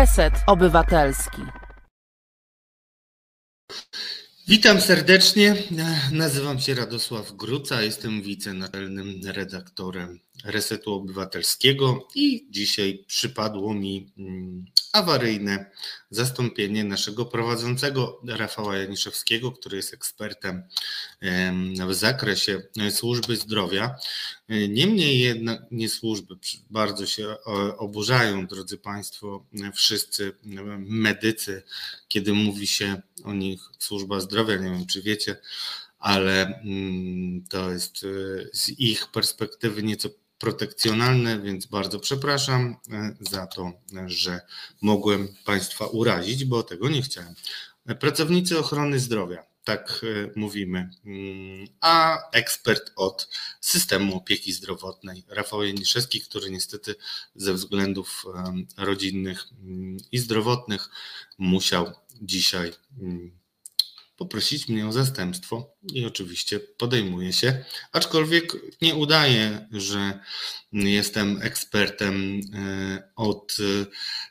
Reset Obywatelski. Witam serdecznie. Nazywam się Radosław Gruca, jestem wicenaczelnym redaktorem Resetu Obywatelskiego i dzisiaj przypadło mi mm, awaryjne zastąpienie naszego prowadzącego Rafała Janiszewskiego, który jest ekspertem w zakresie służby zdrowia. Niemniej jednak nie służby, bardzo się oburzają, drodzy Państwo, wszyscy medycy, kiedy mówi się o nich służba zdrowia. Nie wiem, czy wiecie, ale mm, to jest e, z ich perspektywy nieco protekcjonalne, więc bardzo przepraszam e, za to, że mogłem Państwa urazić, bo tego nie chciałem. Pracownicy ochrony zdrowia, tak e, mówimy, mm, a ekspert od systemu opieki zdrowotnej, Rafał Janiszewski, który niestety ze względów rodzinnych mm, i zdrowotnych musiał dzisiaj mm, poprosić mnie o zastępstwo i oczywiście podejmuję się, aczkolwiek nie udaję, że jestem ekspertem e, od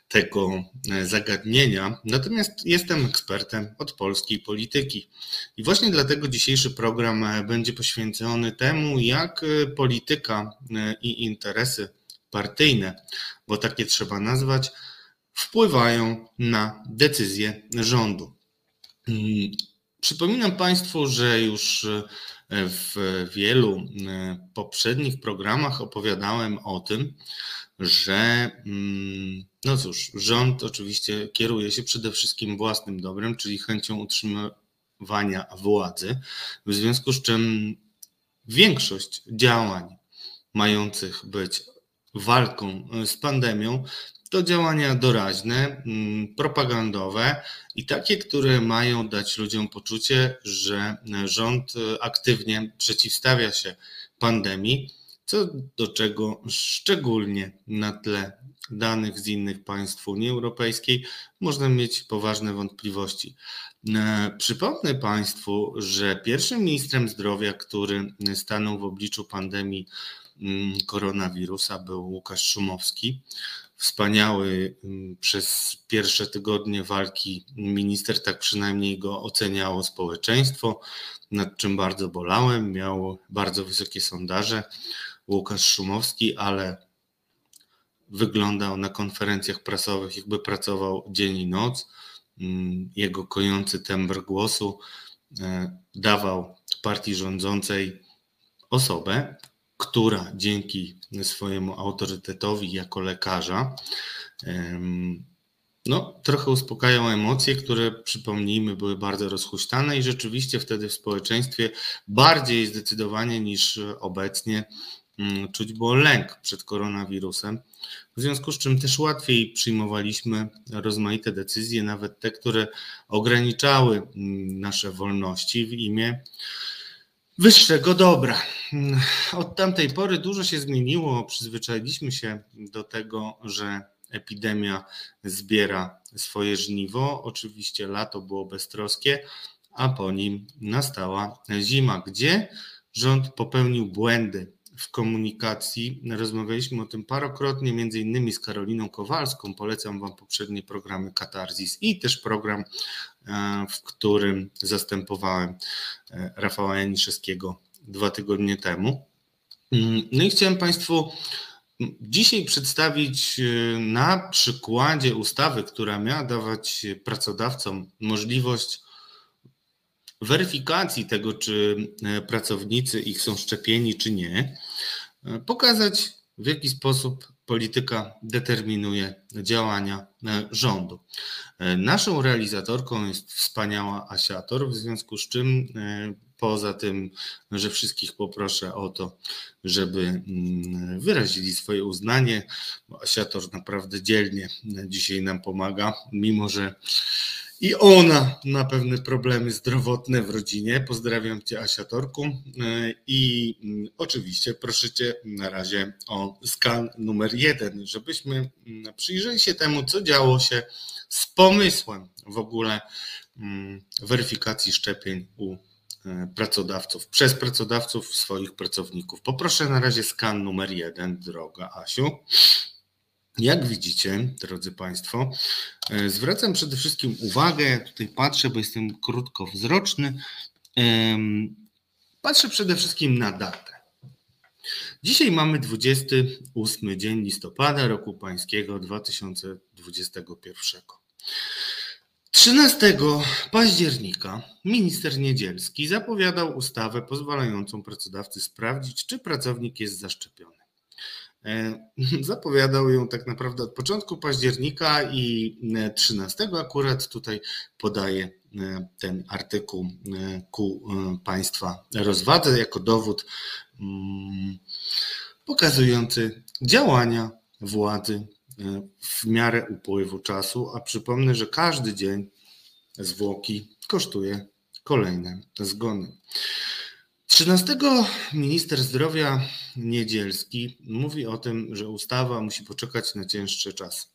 tego zagadnienia, natomiast jestem ekspertem od polskiej polityki. I właśnie dlatego dzisiejszy program będzie poświęcony temu, jak polityka e, i interesy partyjne, bo takie trzeba nazwać, wpływają na decyzje rządu. Przypominam Państwu, że już e, w wielu e, poprzednich programach opowiadałem o tym, że mm, no cóż, rząd oczywiście kieruje się przede wszystkim własnym dobrem, czyli chęcią utrzymywania władzy, w związku z czym większość działań mających być walką z pandemią to działania doraźne, mm, propagandowe i takie, które mają dać ludziom poczucie, że rząd aktywnie przeciwstawia się pandemii, co do czego szczególnie na tle danych z innych państw Unii Europejskiej można mieć poważne wątpliwości. E, przypomnę Państwu, że pierwszym ministrem zdrowia, który stanął w obliczu pandemii mm, koronawirusa, był Łukasz Szumowski wspaniały mm, przez pierwsze tygodnie walki minister, tak przynajmniej go oceniało społeczeństwo, nad czym bardzo bolałem. Miał bardzo wysokie sondaże Łukasz Szumowski, ale wyglądał na konferencjach prasowych, jakby pracował dzień i noc. Mm, jego kojący tembr głosu e, dawał partii rządzącej osobę, która dzięki swojemu autorytetowi jako lekarza, no, trochę uspokajają emocje, które przypomnijmy były bardzo rozhuśtane i rzeczywiście wtedy w społeczeństwie bardziej zdecydowanie niż obecnie mm, czuć było lęk przed koronawirusem, w związku z czym też łatwiej przyjmowaliśmy rozmaite decyzje, nawet te, które ograniczały mm, nasze wolności w imię wyższego dobra. Od tamtej pory dużo się zmieniło. Przyzwyczailiśmy się do tego, że epidemia zbiera swoje żniwo. Oczywiście lato było beztroskie, a po nim nastała zima, gdzie rząd popełnił błędy w komunikacji. Rozmawialiśmy o tym parokrotnie, między innymi z Karoliną Kowalską. Polecam Wam poprzednie programy Katarzis i też program, w którym zastępowałem e, Rafała Janiszewskiego dwa tygodnie temu. Mm, no i chciałem Państwu dzisiaj przedstawić e, na przykładzie ustawy, która miała dawać pracodawcom możliwość weryfikacji tego, czy e, pracownicy ich są szczepieni, czy nie, e, pokazać w jaki sposób polityka determinuje działania e, rządu. Naszą realizatorką jest wspaniała Asiator, w związku z czym poza tym, że wszystkich poproszę o to, żeby mm, wyrazili swoje uznanie, bo Asiator naprawdę dzielnie dzisiaj nam pomaga, mimo że i ona ma pewne problemy zdrowotne w rodzinie. Pozdrawiam Cię, Asiatorku. E, I mm, oczywiście proszę Cię na razie o skan numer jeden, żebyśmy mm, przyjrzeli się temu, co działo się z pomysłem w ogóle mm, weryfikacji szczepień u e, pracodawców, przez pracodawców swoich pracowników. Poproszę na razie skan numer jeden, droga Asiu. Jak widzicie, drodzy Państwo, e, zwracam przede wszystkim uwagę, tutaj patrzę, bo jestem krótkowzroczny, patrzę przede wszystkim na datę. Dzisiaj mamy 28 dzień listopada roku pańskiego 2021. 13 października minister Niedzielski zapowiadał ustawę pozwalającą pracodawcy sprawdzić, czy pracownik jest zaszczepiony. E, zapowiadał ją tak naprawdę od początku października i 13 akurat tutaj podaje e, ten artykuł e, ku Państwa rozwadze jako dowód mm, pokazujący działania władzy w miarę upływu czasu, a przypomnę, że każdy dzień zwłoki kosztuje kolejne zgony. 13 minister zdrowia Niedzielski mówi o tym, że ustawa musi poczekać na cięższe czasy.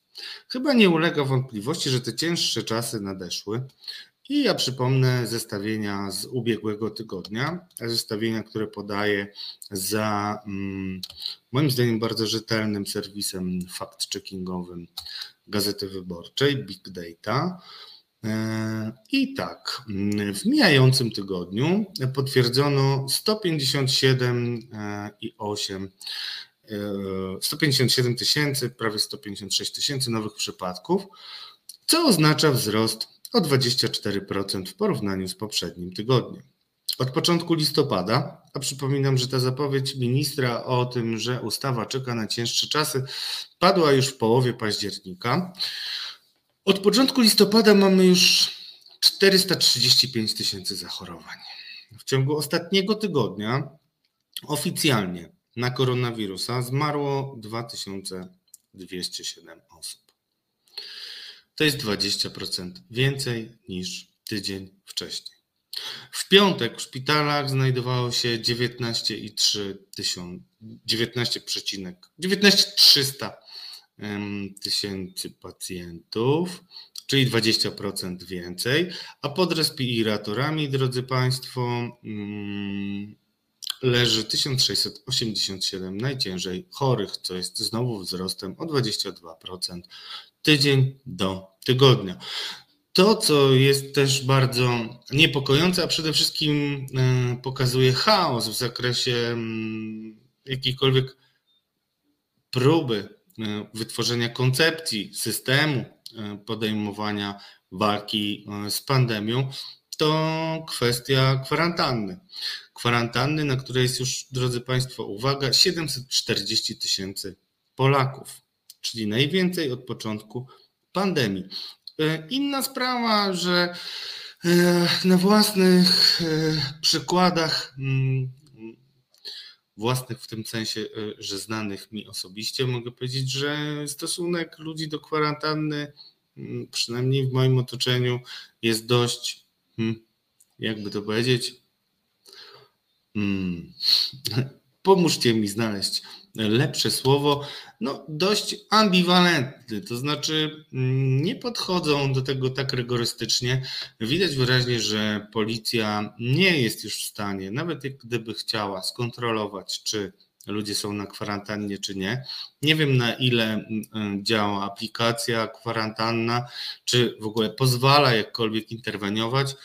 Chyba nie ulega wątpliwości, że te cięższe czasy nadeszły. I ja przypomnę zestawienia z ubiegłego tygodnia, zestawienia, które podaję za mm, moim zdaniem bardzo rzetelnym serwisem fact-checkingowym Gazety Wyborczej Big Data. E, I tak, w mijającym tygodniu potwierdzono 157,8 157 e, tysięcy, prawie 156 tysięcy nowych przypadków, co oznacza wzrost o 24% w porównaniu z poprzednim tygodniem. Od początku listopada, a przypominam, że ta zapowiedź ministra o tym, że ustawa czeka na cięższe czasy, padła już w połowie października. Od początku listopada mamy już 435 tysięcy zachorowań. W ciągu ostatniego tygodnia oficjalnie na koronawirusa zmarło 2207 osób. To jest 20% więcej niż tydzień wcześniej. W piątek w szpitalach znajdowało się 19,3 tysiąc, 19, 19,300 tysięcy pacjentów, czyli 20% więcej, a pod respiratorami, drodzy Państwo, mm, leży 1687 najciężej chorych, co jest znowu wzrostem o 22% tydzień do tygodnia. To, co jest też bardzo niepokojące, a przede wszystkim e, pokazuje chaos w zakresie mm, jakiejkolwiek próby wytworzenia koncepcji, systemu e, podejmowania walki e, z pandemią, to kwestia kwarantanny. Kwarantanny, na której jest już, drodzy Państwo, uwaga, 740 tysięcy Polaków, czyli najwięcej od początku pandemii. Inna sprawa, że na własnych przykładach mm, własnych w tym sensie, e, że znanych mi osobiście, mogę powiedzieć, że stosunek ludzi do kwarantanny, mm, przynajmniej w moim otoczeniu, jest dość, hmm, jakby to powiedzieć, hmm, pomóżcie mi znaleźć lepsze słowo, no dość ambiwalentny, to znaczy mm, nie podchodzą do tego tak rygorystycznie. Widać wyraźnie, że policja nie jest już w stanie, nawet gdyby chciała skontrolować, czy ludzie są na kwarantannie, czy nie. Nie wiem, na ile mm, działa aplikacja kwarantanna, czy w ogóle pozwala jakkolwiek interweniować.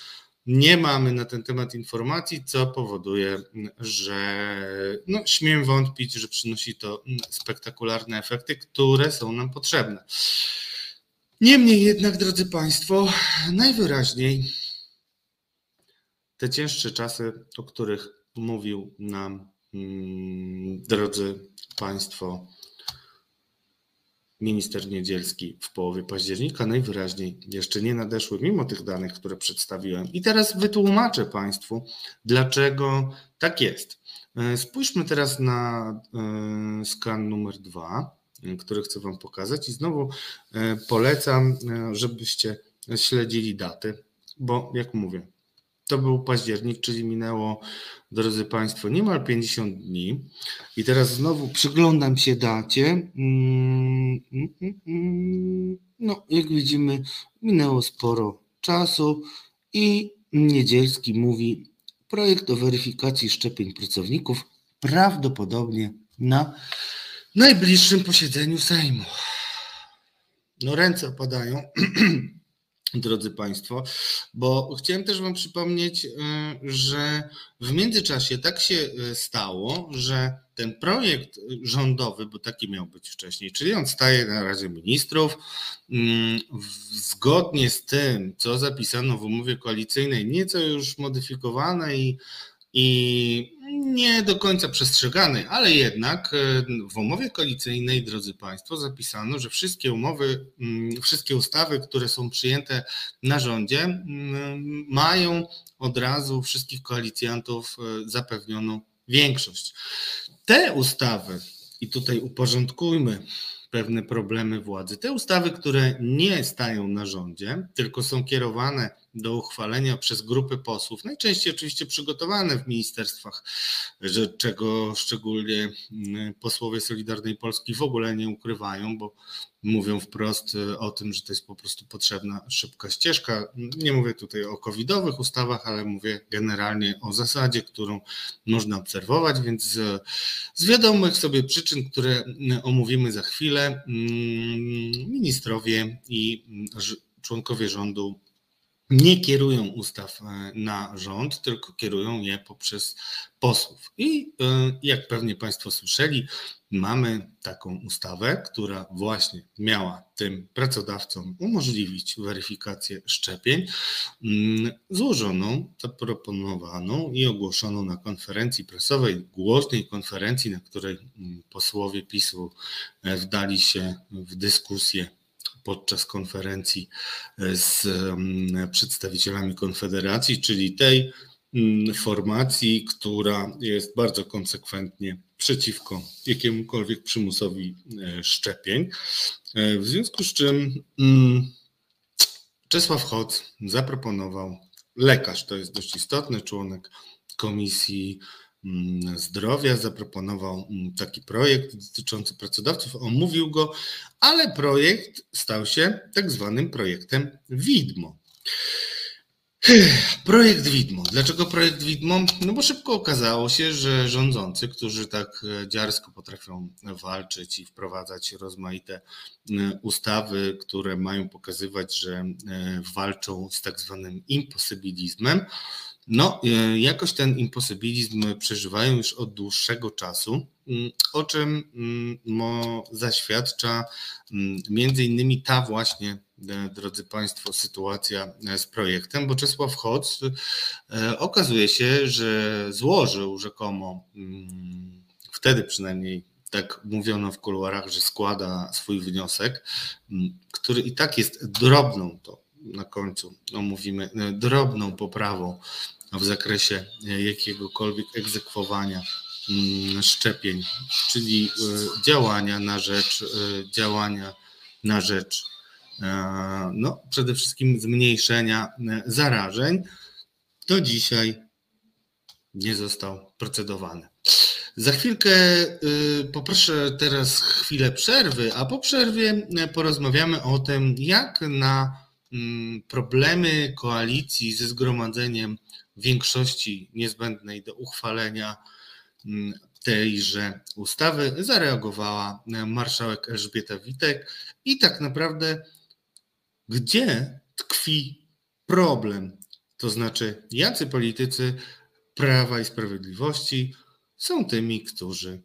Nie mamy na ten temat informacji, co powoduje, że no, śmiem wątpić, że przynosi to spektakularne efekty, które są nam potrzebne. Niemniej jednak, drodzy Państwo, najwyraźniej te cięższe czasy, o których mówił nam, mm, drodzy Państwo, minister Niedzielski w połowie października najwyraźniej jeszcze nie nadeszły, mimo tych danych, które przedstawiłem. I teraz wytłumaczę Państwu, dlaczego tak jest. E, spójrzmy teraz na e, skan numer dwa, e, który chcę Wam pokazać, i znowu polecam, żebyście śledzili daty, bo jak mówię, to był październik, czyli minęło, drodzy Państwo, niemal 50 dni. I teraz znowu przyglądam się dacie. No, jak widzimy, minęło sporo czasu i Niedzielski mówi, projekt o weryfikacji szczepień pracowników prawdopodobnie na najbliższym posiedzeniu Sejmu. no ręce opadają. Drodzy Państwo, bo chciałem też Wam przypomnieć, y, że w międzyczasie tak się y, stało, że ten projekt rządowy, bo taki miał być wcześniej, czyli on staje na Radzie Ministrów, mm, zgodnie z tym, co zapisano w umowie koalicyjnej, nieco już modyfikowane i i nie do końca przestrzegany, ale jednak e, w umowie koalicyjnej, drodzy Państwo, zapisano, że wszystkie umowy, mm, wszystkie ustawy, które są przyjęte na rządzie, mm, mają od razu wszystkich koalicjantów e, zapewnioną większość. Te ustawy, i tutaj uporządkujmy pewne problemy władzy. Te ustawy, które nie stają na rządzie, tylko są kierowane do uchwalenia przez grupy posłów, najczęściej oczywiście przygotowane w ministerstwach, że czego szczególnie mm, posłowie Solidarnej Polski w ogóle nie ukrywają, bo mówią wprost y, o tym, że to jest po prostu potrzebna szybka ścieżka. Nie mówię tutaj o covidowych ustawach, ale mówię generalnie o zasadzie, którą można obserwować, więc z, wiadomych sobie przyczyn, które mm, omówimy za chwilę, mm, ministrowie i członkowie rządu nie kierują ustaw e, na rząd, tylko kierują je poprzez posłów. I e, jak pewnie Państwo słyszeli, mamy taką ustawę, która właśnie miała tym pracodawcom umożliwić weryfikację szczepień, mm, złożoną, zaproponowaną i ogłoszoną na konferencji prasowej, głośnej konferencji, na której mm, posłowie PiSu e, wdali się w dyskusję podczas konferencji e, z mm, przedstawicielami Konfederacji, czyli tej mm, formacji, która jest bardzo konsekwentnie przeciwko jakiemukolwiek przymusowi e, szczepień. E, w związku z czym mm, Czesław Hoc zaproponował, lekarz to jest dość istotny członek Komisji Zdrowia zaproponował mm, taki projekt dotyczący pracodawców, omówił go, ale projekt stał się tak zwanym projektem widmo. Projekt widmo. Dlaczego projekt widmo? No bo szybko okazało się, że rządzący, którzy tak e, dziarsko potrafią walczyć i wprowadzać rozmaite e, ustawy, które mają pokazywać, że e, walczą z tak zwanym imposybilizmem, no, e, jakoś ten imposybilizm przeżywają już od dłuższego czasu, mm, o czym mm, zaświadcza mm, między innymi ta właśnie, e, drodzy Państwo, sytuacja e, z projektem, bo Czesław Hoc okazuje się, że złożył rzekomo, wtedy przynajmniej tak mówiono w kuluarach, że składa swój wniosek, który i tak jest drobną, to na końcu omówimy, drobną poprawą w zakresie e, jakiegokolwiek egzekwowania mm, szczepień, czyli e, działania na rzecz e, działania na rzecz no, przede wszystkim zmniejszenia zarażeń, do dzisiaj nie został procedowany. Za chwilkę poproszę teraz chwilę przerwy, a po przerwie porozmawiamy o tym, jak na problemy koalicji ze zgromadzeniem większości niezbędnej do uchwalenia mm, tejże ustawy zareagowała marszałek Elżbieta Witek i tak naprawdę gdzie tkwi problem? To znaczy, jacy politycy Prawa i Sprawiedliwości są tymi, którzy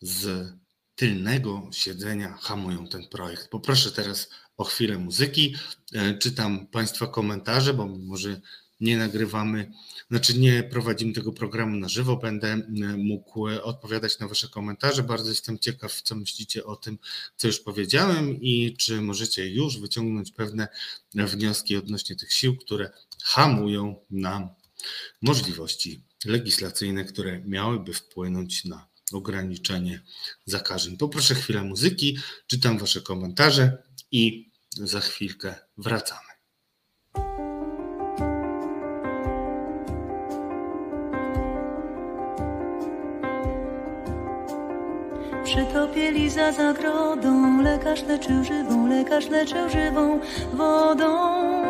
z tylnego siedzenia hamują ten projekt. Poproszę teraz o chwilę muzyki. E, czytam Państwa komentarze, bo może nie nagrywamy, znaczy nie prowadzimy tego programu na żywo. Będę e, mógł odpowiadać na Wasze komentarze. Bardzo jestem ciekaw, co myślicie o tym, co już powiedziałem i czy możecie już wyciągnąć pewne wnioski odnośnie tych sił, które hamują nam możliwości legislacyjne, które miałyby wpłynąć na ograniczenie zakażeń. Poproszę chwilę muzyki, czytam Wasze komentarze i za chwilkę wracamy. Przytopieli za zagrodą, lekarz leczył żywą, lekarz leczył żywą wodą,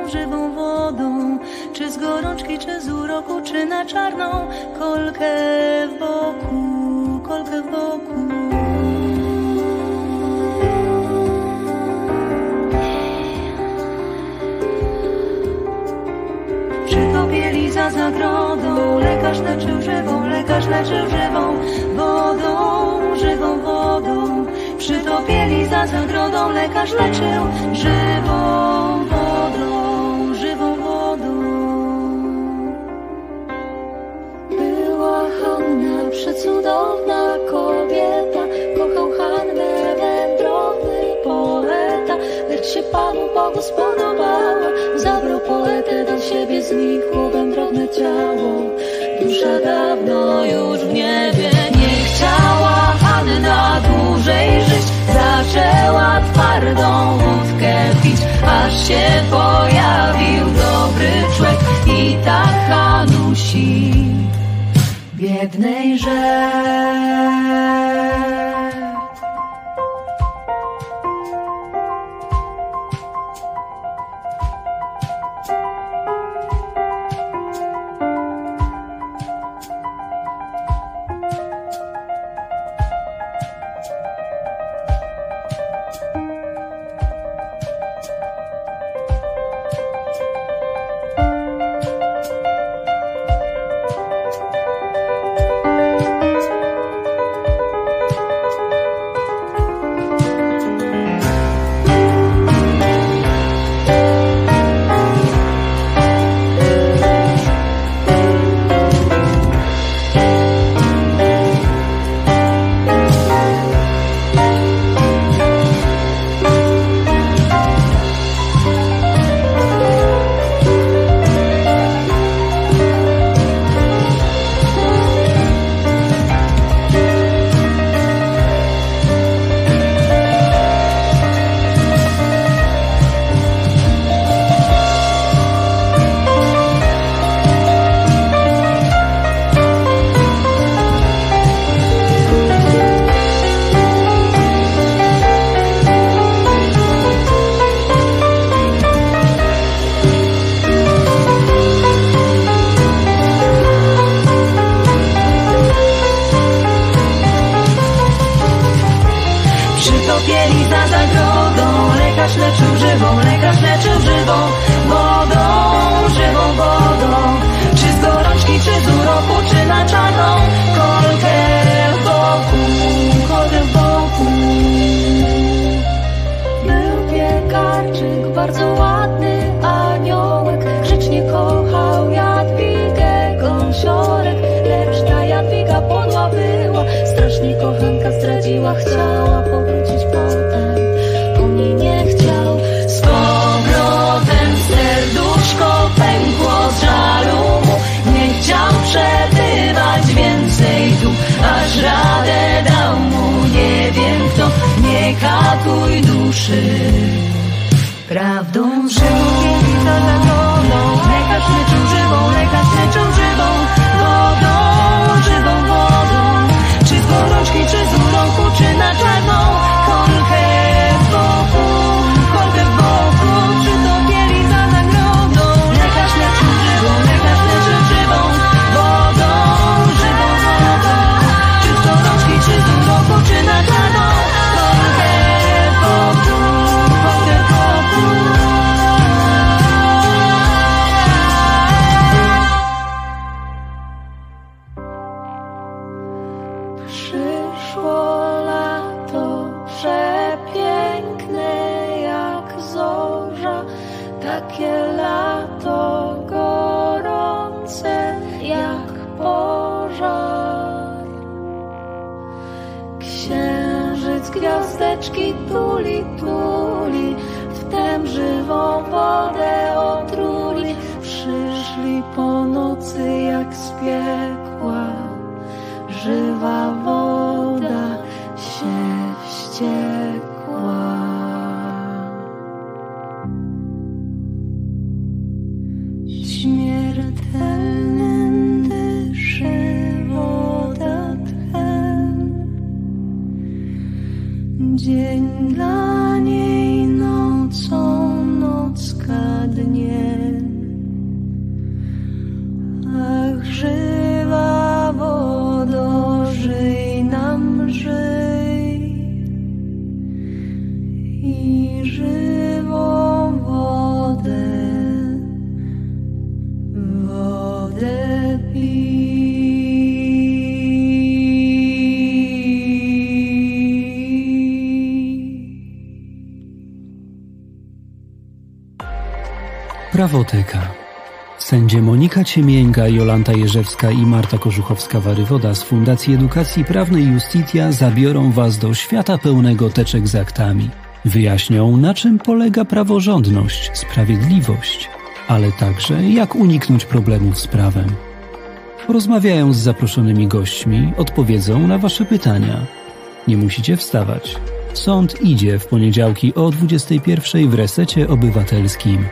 żywą wodą. Czy z gorączki, czy z uroku, czy na czarną kolkę w boku, kolkę w boku. za zagrodą. Lekarz leczył żywą, lekarz leczył żywą wodą, żywą wodą. Przytopieli za zagrodą, lekarz leczył żywą wodą, żywą wodą. Była Hanna, przecudowna kobieta, kochał Hannę, wędrowny poeta, lecz się Panu Bogu spodobała, zabrał poetę do siebie, znikł ciało, dusza dawno już w niebie nie chciała Hanna dłużej żyć, zaczęła twardą wódkę pić, aż się pojawił dobry człowiek i tak Hanusi biednej rzeczy. duszy. Prawdą żywą, piękna zagrodą, no, lekarz myczą żywą, lekarz śmiertelnym dyszy woda. Dzień dla Prawoteka. Sędzie Monika Ciemięga, Jolanta Jerzewska i Marta Korzuchowska-Warywoda z Fundacji Edukacji Prawnej Justitia zabiorą Was do świata pełnego teczek z aktami. Wyjaśnią, na czym polega praworządność, sprawiedliwość, ale także jak uniknąć problemów z prawem. Porozmawiają z zaproszonymi gośćmi, odpowiedzą na Wasze pytania. Nie musicie wstawać. Sąd idzie w poniedziałki o 21 w resecie obywatelskim.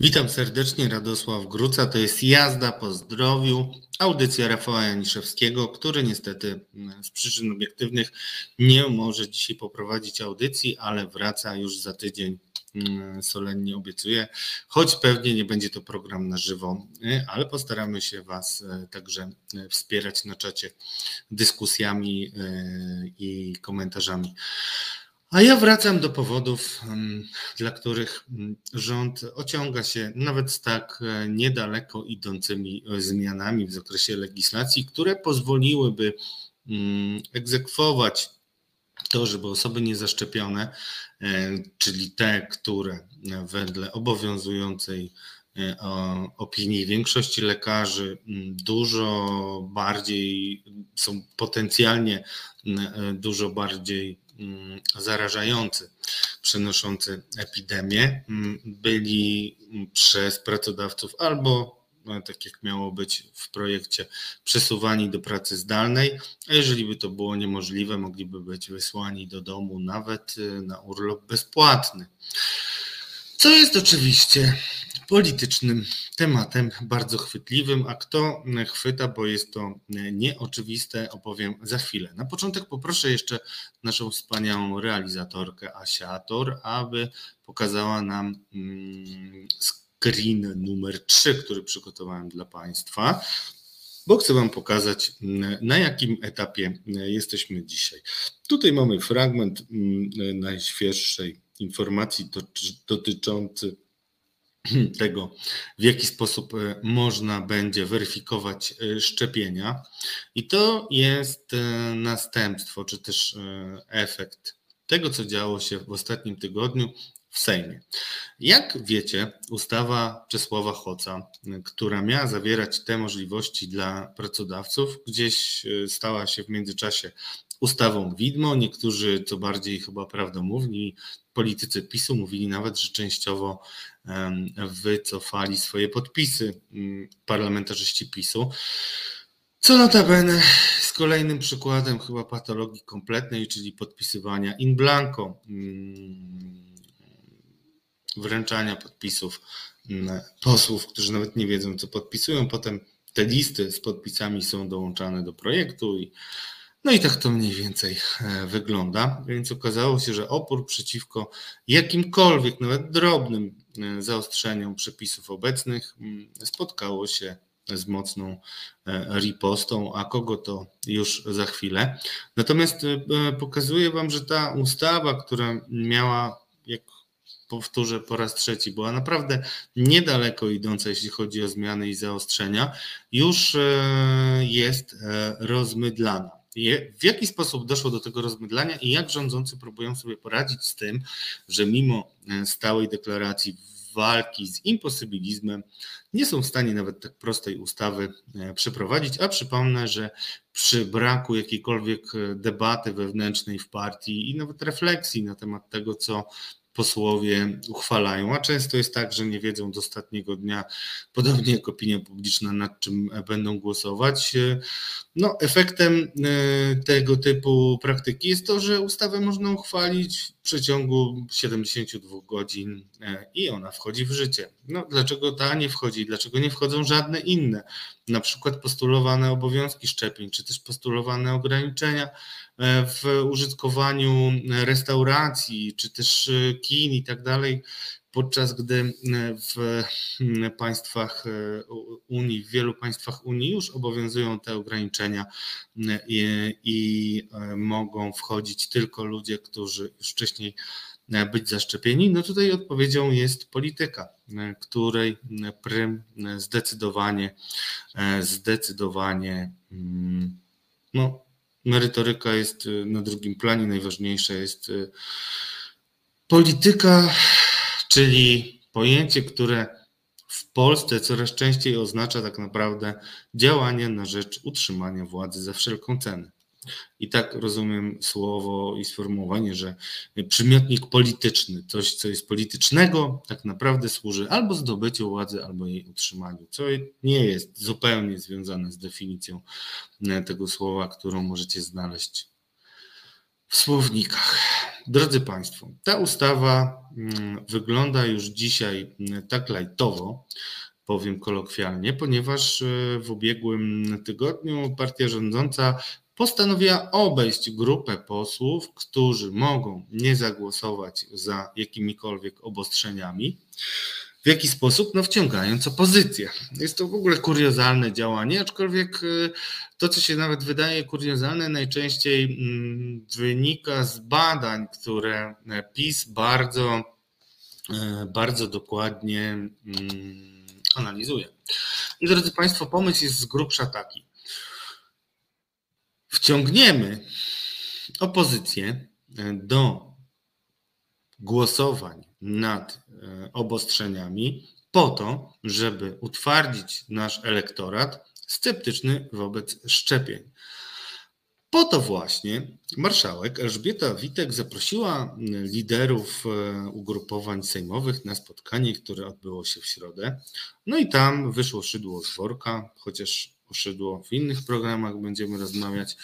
Witam serdecznie, Radosław Gruca. To jest Jazda po zdrowiu, audycja Rafała Janiszewskiego, który niestety mm, z przyczyn obiektywnych nie może dzisiaj poprowadzić audycji, ale wraca już za tydzień. Mm, solennie obiecuję, choć pewnie nie będzie to program na żywo, y, ale postaramy się Was y, także y, wspierać na czacie dyskusjami i komentarzami. A ja wracam do powodów, dla których rząd ociąga się nawet z tak e, niedaleko idącymi e, zmianami w zakresie legislacji, które pozwoliłyby egzekwować to, żeby osoby niezaszczepione, e, czyli te, które wedle obowiązującej opinii większości lekarzy dużo bardziej są potencjalnie dużo bardziej zarażający, przenoszący epidemię, mm, byli przez pracodawców albo no, tak jak miało być w projekcie, przesuwani do pracy zdalnej, a jeżeli by to było niemożliwe, mogliby być wysłani do domu nawet y, na urlop bezpłatny. Co jest oczywiście politycznym tematem bardzo chwytliwym, a kto chwyta, bo jest to nieoczywiste, opowiem za chwilę. Na początek poproszę jeszcze naszą wspaniałą realizatorkę Asiator, aby pokazała nam mm, screen numer 3, który przygotowałem dla Państwa bo chcę Wam pokazać, na jakim etapie jesteśmy dzisiaj. Tutaj mamy fragment mm, najświeższej informacji dotyczący tego, w jaki sposób e, można będzie weryfikować e, szczepienia. I to jest e, następstwo, czy też efekt tego, co działo się w ostatnim tygodniu w Sejmie. Jak wiecie, ustawa Czesława Hoca, która miała zawierać te możliwości dla pracodawców, gdzieś stała się w międzyczasie ustawą widmo. Niektórzy, co bardziej chyba prawdomówni, politycy PiSu mówili nawet, że częściowo wycofali swoje podpisy mm, parlamentarzyści PiSu. Co notabene z kolejnym przykładem chyba patologii kompletnej, czyli podpisywania in blanco, mm, wręczania podpisów mm, posłów, którzy nawet nie wiedzą, co podpisują. Potem te listy z podpisami są dołączane do projektu i no i tak to mniej więcej e, wygląda. Więc okazało się, że opór przeciwko jakimkolwiek, nawet drobnym e, zaostrzeniom przepisów obecnych mm, spotkało się z mocną e, ripostą, a kogo to już za chwilę. Natomiast pokazuję Wam, że ta ustawa, która miała, jak powtórzę po raz trzeci, była naprawdę niedaleko idąca, jeśli chodzi o zmiany i zaostrzenia, już jest rozmydlana w jaki sposób doszło do tego rozmydlania i jak rządzący próbują sobie poradzić z tym, że mimo e, stałej deklaracji walki z imposybilizmem nie są w stanie nawet tak prostej ustawy e, przeprowadzić, a przypomnę, że przy braku jakiejkolwiek e, debaty wewnętrznej w partii i nawet refleksji na temat tego, co posłowie uchwalają, a często jest tak, że nie wiedzą do ostatniego dnia, podobnie jak opinia publiczna, nad czym będą głosować. No, efektem e, tego typu praktyki jest to, że ustawę można uchwalić w przeciągu 72 godzin e, i ona wchodzi w życie. No, dlaczego ta nie wchodzi? Dlaczego nie wchodzą żadne inne? Na przykład postulowane obowiązki szczepień, czy też postulowane ograniczenia w użytkowaniu restauracji, czy też e, kin i tak dalej, podczas gdy e, w państwach Unii, w wielu państwach Unii już obowiązują te ograniczenia i, i mogą wchodzić tylko ludzie, którzy już wcześniej być zaszczepieni, no tutaj odpowiedzią jest polityka, której prym zdecydowanie, zdecydowanie mm, no, merytoryka jest y, na drugim planie, najważniejsze jest y, Polityka, czyli pojęcie, które w Polsce coraz częściej oznacza tak naprawdę działanie na rzecz utrzymania władzy za wszelką cenę. I tak rozumiem słowo i sformułowanie, że przymiotnik polityczny, coś co jest politycznego, tak naprawdę służy albo zdobyciu władzy, albo jej utrzymaniu, co nie jest zupełnie związane z definicją tego słowa, którą możecie znaleźć w słownikach. Drodzy Państwo, ta ustawa mm, wygląda już dzisiaj mm, tak lajtowo, powiem kolokwialnie, ponieważ e, w ubiegłym tygodniu partia rządząca postanowiła obejść grupę posłów, którzy mogą nie zagłosować za jakimikolwiek obostrzeniami. W jaki sposób? No wciągając opozycję. Jest to w ogóle kuriozalne działanie, aczkolwiek y, to, co się nawet wydaje kuriozalne, najczęściej mm, wynika z badań, które PiS bardzo, y, bardzo dokładnie mm, analizuje. I drodzy Państwo, pomysł jest z grubsza taki wciągniemy opozycję e, do głosowań nad e, obostrzeniami po to, żeby utwardzić nasz elektorat sceptyczny wobec szczepień. Po to właśnie marszałek Elżbieta Witek zaprosiła liderów e, ugrupowań sejmowych na spotkanie, które odbyło się w środę. No i tam wyszło szydło z worka, chociaż poszedło w innych programach, będziemy rozmawiać,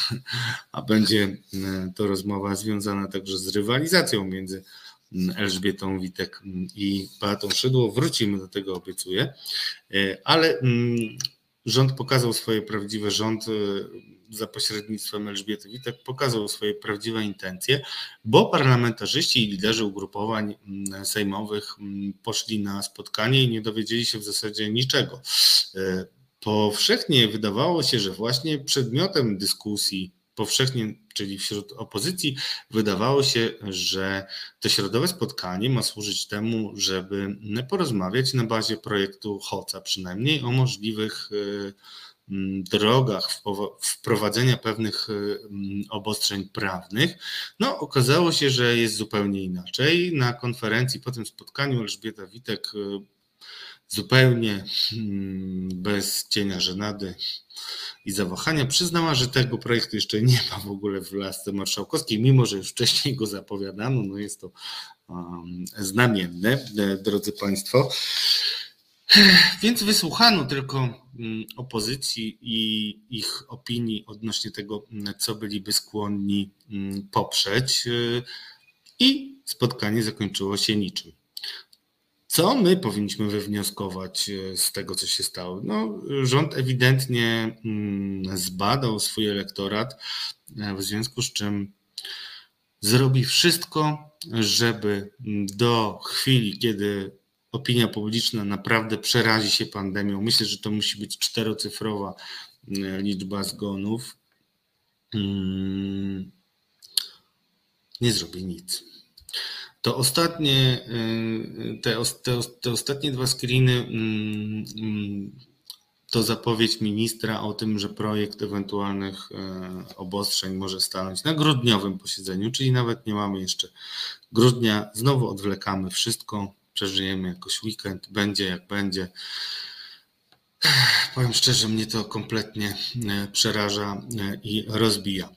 a będzie e, to rozmowa związana także z rywalizacją między Elżbietą Witek i Beatą Szydło. Wrócimy do tego, obiecuję, e, ale rząd pokazał swoje prawdziwe, rząd e, za pośrednictwem Elżbiety Witek pokazał swoje prawdziwe intencje, bo parlamentarzyści i liderzy ugrupowań sejmowych poszli na spotkanie i nie dowiedzieli się w zasadzie niczego powszechnie wydawało się, że właśnie przedmiotem dyskusji, powszechnie, czyli wśród opozycji, wydawało się, że to środowe spotkanie ma służyć temu, żeby porozmawiać na bazie projektu HOCA, przynajmniej o możliwych y, drogach wprowadzenia pewnych y, obostrzeń prawnych. No, okazało się, że jest zupełnie inaczej. Na konferencji po tym spotkaniu Elżbieta Witek y, zupełnie hmm, bez cienia żenady i zawahania przyznała, że tego projektu jeszcze nie ma w ogóle w lasce marszałkowskiej, mimo że już wcześniej go zapowiadano. No jest to um, znamienne, e, drodzy Państwo. Więc wysłuchano tylko mm, opozycji i ich opinii odnośnie tego, co byliby skłonni mm, poprzeć, e, i spotkanie zakończyło się niczym. Co my powinniśmy wywnioskować e, z tego, co się stało? No, rząd ewidentnie mm, zbadał swój elektorat, e, w związku z czym zrobi wszystko, żeby do chwili, kiedy opinia publiczna naprawdę przerazi się pandemią, myślę, że to musi być czterocyfrowa e, liczba zgonów, mm, nie zrobi nic. To ostatnie, y, te, te, te ostatnie dwa screeny mm, mm, to zapowiedź ministra o tym, że projekt ewentualnych y, obostrzeń może stanąć na grudniowym posiedzeniu, czyli nawet nie mamy jeszcze grudnia. Znowu odwlekamy wszystko, przeżyjemy jakoś weekend, będzie jak będzie. Powiem szczerze, mnie to kompletnie e, przeraża e, i rozbija.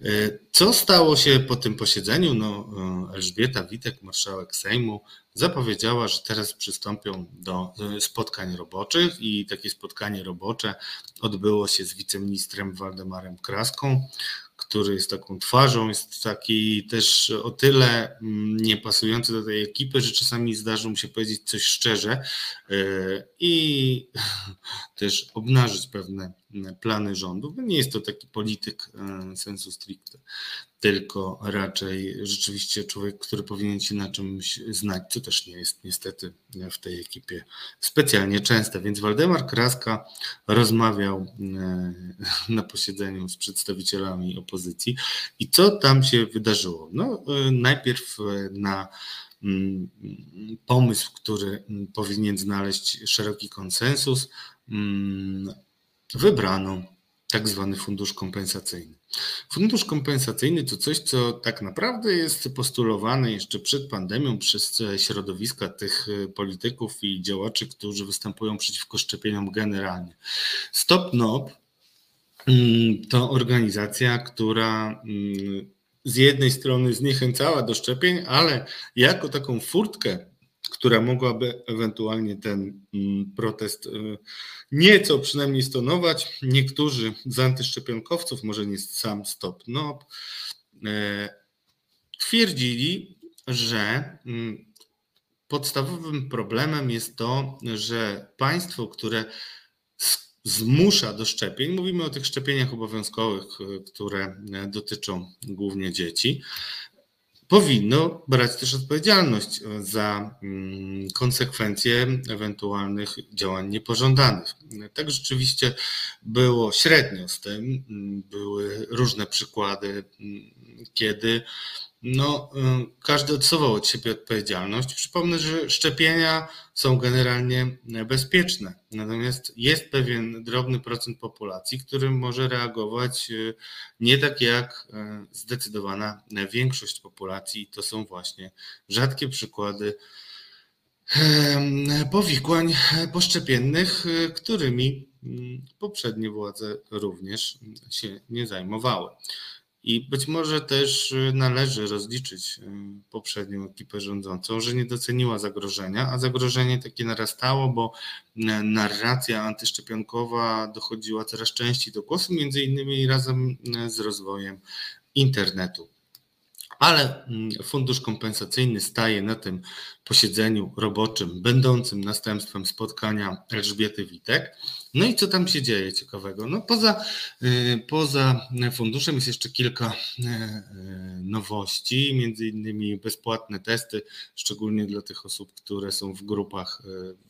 E, co stało się po tym posiedzeniu? No, Elżbieta Witek, marszałek Sejmu, zapowiedziała, że teraz przystąpią do spotkań roboczych i takie spotkanie robocze odbyło się z wiceministrem Waldemarem Kraską, który jest taką twarzą, jest taki też o tyle mm, niepasujący do tej ekipy, że czasami zdarzy mu się powiedzieć coś szczerze e, i też obnażyć pewne plany rządu. Nie jest to taki polityk e, sensu stricte, tylko raczej rzeczywiście człowiek, który powinien się na czymś znać, co też nie jest niestety w tej ekipie specjalnie częste. Więc Waldemar Kraska rozmawiał e, na posiedzeniu z przedstawicielami opozycji i co tam się wydarzyło? No, e, najpierw na mm, pomysł, który powinien znaleźć szeroki konsensus, mm, wybrano tak zwany fundusz kompensacyjny. Fundusz kompensacyjny to coś, co tak naprawdę jest postulowane jeszcze przed pandemią przez środowiska tych polityków i działaczy, którzy występują przeciwko szczepieniom generalnie. Stop NOP mm, to organizacja, która mm, z jednej strony zniechęcała do szczepień, ale jako taką furtkę która mogłaby ewentualnie ten mm, protest y, nieco przynajmniej stonować. Niektórzy z antyszczepionkowców, może nie sam Stop NOP, e, twierdzili, że mm, podstawowym problemem jest to, że państwo, które zmusza do szczepień, mówimy o tych szczepieniach obowiązkowych, y, które e, dotyczą głównie dzieci, powinno brać też odpowiedzialność za mm, konsekwencje ewentualnych działań niepożądanych. Tak rzeczywiście było średnio z tym. Były różne przykłady, mm, kiedy no, y, każdy odsuwał od siebie odpowiedzialność. Przypomnę, że szczepienia są generalnie bezpieczne, natomiast jest pewien drobny procent populacji, który może reagować y, nie tak jak y, zdecydowana większość populacji. To są właśnie rzadkie przykłady powikłań poszczepiennych, którymi mm, poprzednie władze również się nie zajmowały. I być może też y, należy rozliczyć y, poprzednią ekipę rządzącą, że nie doceniła zagrożenia, a zagrożenie takie narastało, bo y, narracja antyszczepionkowa dochodziła coraz częściej do głosu, między innymi razem z rozwojem internetu. Ale mm, fundusz kompensacyjny staje na tym posiedzeniu roboczym, będącym następstwem spotkania Elżbiety Witek. No i co tam się dzieje ciekawego? No poza, y, poza funduszem jest jeszcze kilka y, y, nowości, między innymi bezpłatne testy, szczególnie dla tych osób, które są w grupach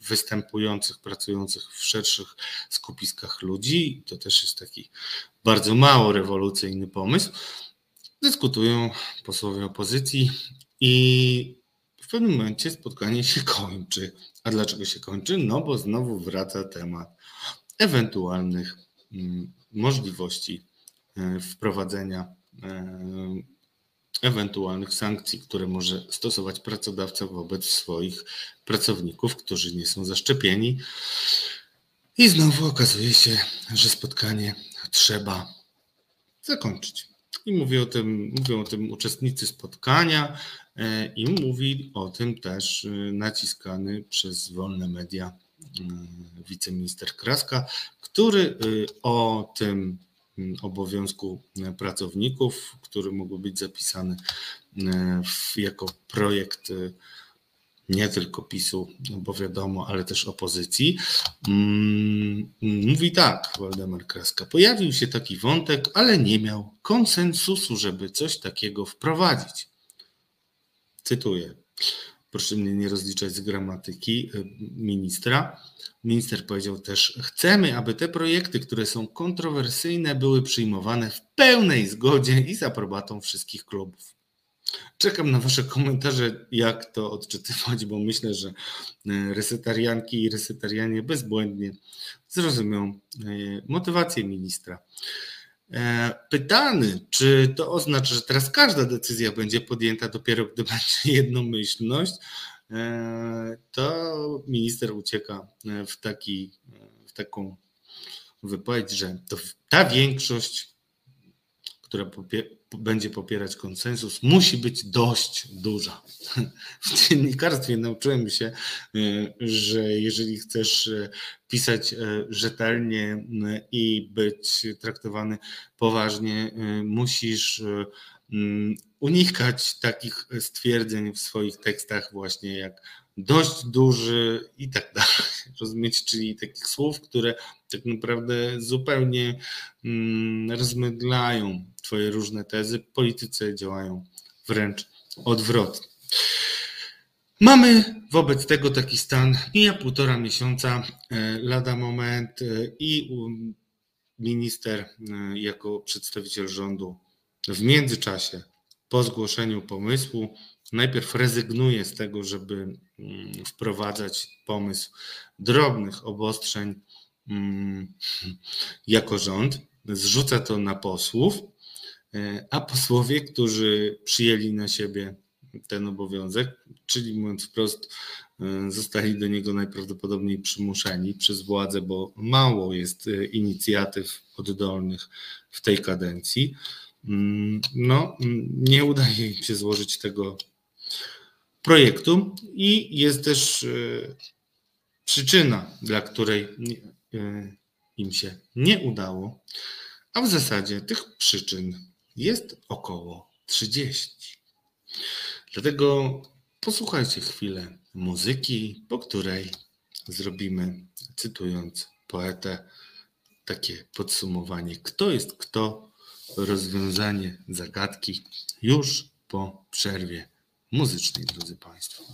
występujących, pracujących w szerszych skupiskach ludzi. To też jest taki bardzo mało rewolucyjny pomysł. Dyskutują posłowie opozycji i w pewnym momencie spotkanie się kończy. A dlaczego się kończy? No bo znowu wraca temat ewentualnych mm, możliwości e, wprowadzenia e, ewentualnych sankcji, które może stosować pracodawca wobec swoich pracowników, którzy nie są zaszczepieni. I znowu okazuje się, że spotkanie trzeba zakończyć. I mówią o tym, mówią o tym uczestnicy spotkania e, i mówi o tym też naciskany przez wolne media Y, wiceminister Kraska, który o tym y, obowiązku pracowników, który mógł być zapisany jako projekt nie tylko PiSu, bo wiadomo, ale też opozycji. Mm, mówi tak, Waldemar Kraska. Pojawił się taki wątek, ale nie miał konsensusu, żeby coś takiego wprowadzić. Cytuję proszę mnie nie rozliczać z gramatyki y, ministra. Minister powiedział też: Chcemy, aby te projekty, które są kontrowersyjne, były przyjmowane w pełnej zgodzie i z aprobatą wszystkich klubów. Czekam na Wasze komentarze, jak to odczytywać, bo myślę, że y, resetarianki i resetarianie bezbłędnie zrozumią y, motywację ministra. E, pytany, czy to oznacza, że teraz każda decyzja będzie podjęta dopiero, gdy będzie jednomyślność, e, to minister ucieka w, taki, w taką wypowiedź, że to ta większość, która będzie popierać konsensus, musi być dość duża. W dziennikarstwie nauczyłem się, e, że jeżeli chcesz e, pisać e, rzetelnie i być traktowany poważnie, musisz unikać takich stwierdzeń w swoich tekstach, właśnie jak dość duży i tak dalej. Rozumieć, czyli takich słów, które tak naprawdę zupełnie rozmydlają Twoje różne tezy. Politycy działają wręcz odwrotnie. Mamy wobec tego taki stan, mija półtora miesiąca, e, lada moment e, i minister e, jako przedstawiciel rządu w międzyczasie po zgłoszeniu pomysłu najpierw rezygnuje z tego, żeby mm, wprowadzać pomysł drobnych obostrzeń mm, jako rząd, zrzuca to na posłów, a posłowie, którzy przyjęli na siebie ten obowiązek, czyli mówiąc wprost, zostali do niego najprawdopodobniej przymuszeni przez władzę, bo mało jest inicjatyw oddolnych w tej kadencji. Mm, no, nie udaje im się złożyć tego projektu i jest też przyczyna, dla której im się nie udało, a w zasadzie tych przyczyn jest około 30. Dlatego posłuchajcie chwilę muzyki, po której zrobimy, cytując poetę, takie podsumowanie, kto jest kto, rozwiązanie zagadki już po przerwie muzycznej, drodzy Państwo.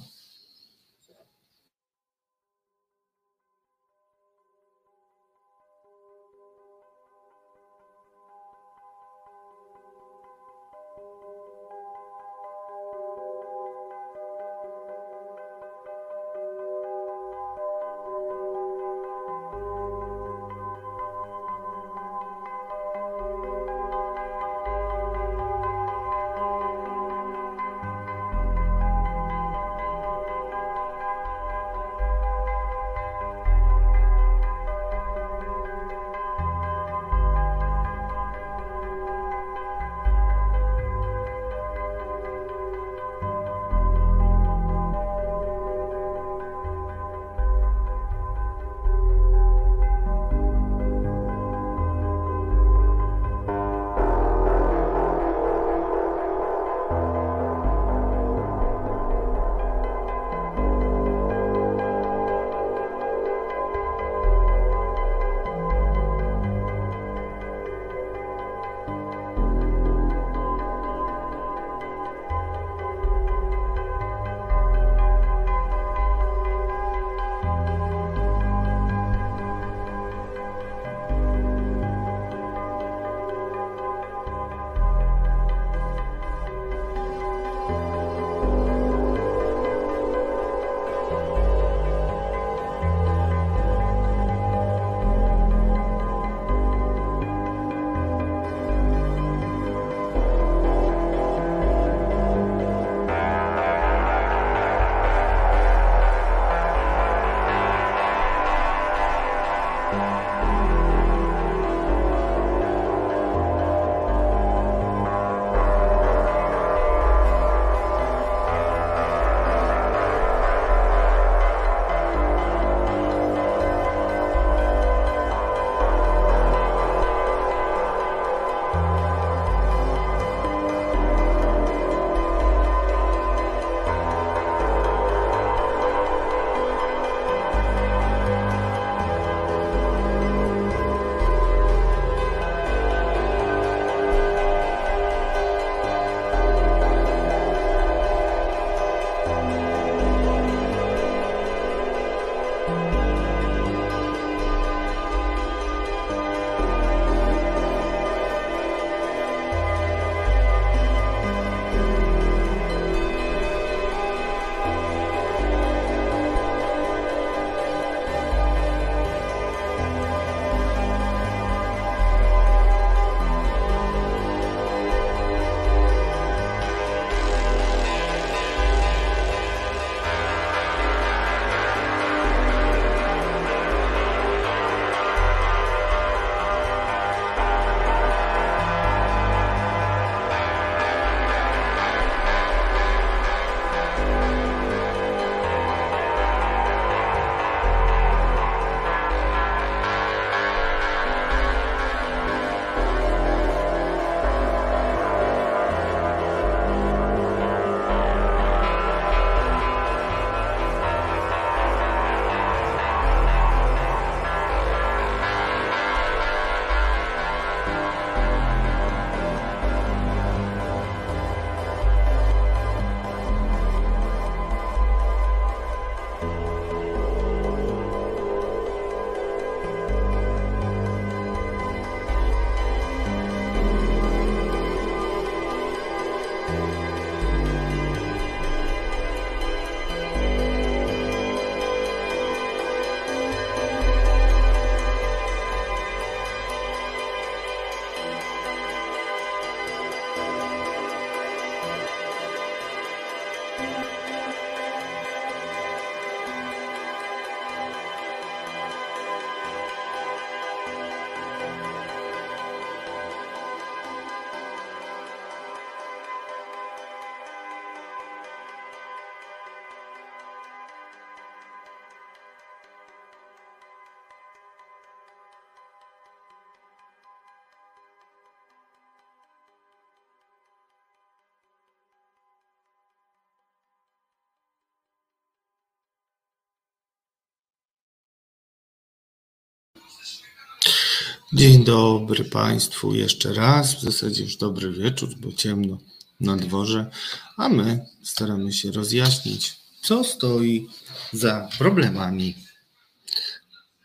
Dzień dobry Państwu jeszcze raz. W zasadzie już dobry wieczór, bo ciemno na dworze, a my staramy się rozjaśnić, co stoi za problemami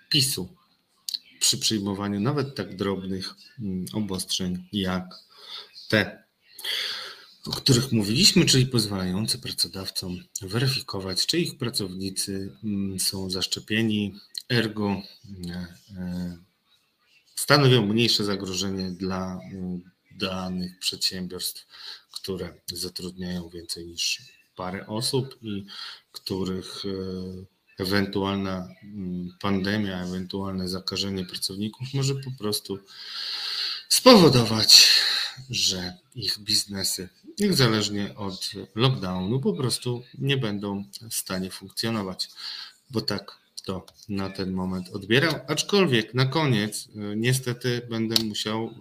PiSu przy przyjmowaniu nawet tak drobnych mm, obostrzeń jak te, o których mówiliśmy, czyli pozwalające pracodawcom weryfikować, czy ich pracownicy mm, są zaszczepieni, ergo e, stanowią mniejsze zagrożenie dla mm, danych przedsiębiorstw, które zatrudniają więcej niż parę osób i których e, ewentualna mm, pandemia, ewentualne zakażenie pracowników może po prostu spowodować, że ich biznesy, niezależnie od lockdownu, po prostu nie będą w stanie funkcjonować, bo tak to na ten moment odbieram. Aczkolwiek na koniec y, niestety będę musiał y,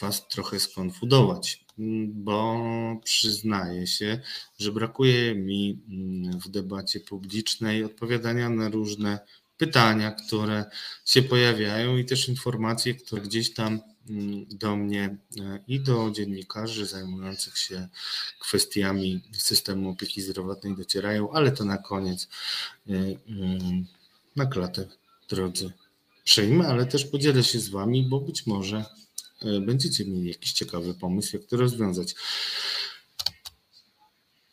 Was trochę skonfudować, bo przyznaję się, że brakuje mi mm, w debacie publicznej odpowiadania na różne pytania, które się pojawiają i też informacje, które gdzieś tam Mm, do mnie e, i do dziennikarzy zajmujących się kwestiami systemu opieki zdrowotnej docierają, ale to na koniec e, e, na klatę, drodzy, przyjmę, ale też podzielę się z Wami, bo być może będziecie mieli jakiś ciekawy pomysł, jak to rozwiązać.